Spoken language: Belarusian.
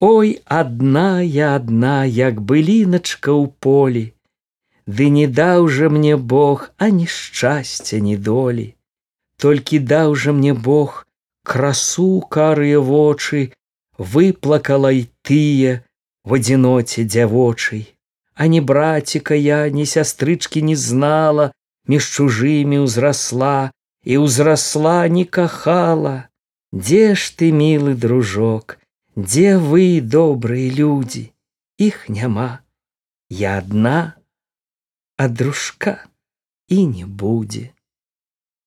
Ой, адна я адна, як быліначка ў полі, Ды не даў жа мне Бог ані шчасця, ні долі. Толькі даў жа мне Бог красу карыя вочы, выплакала і тыя в адзіноце дзявочай. А ні браціка я, ні сястрычкі не знала, між чужымі ўзрасла і ўзрасла не кахала. Дзе ж ты, мілы дружок, Дзе вы, добрыя людзі, х няма. Я адна, а дружка і не будзе.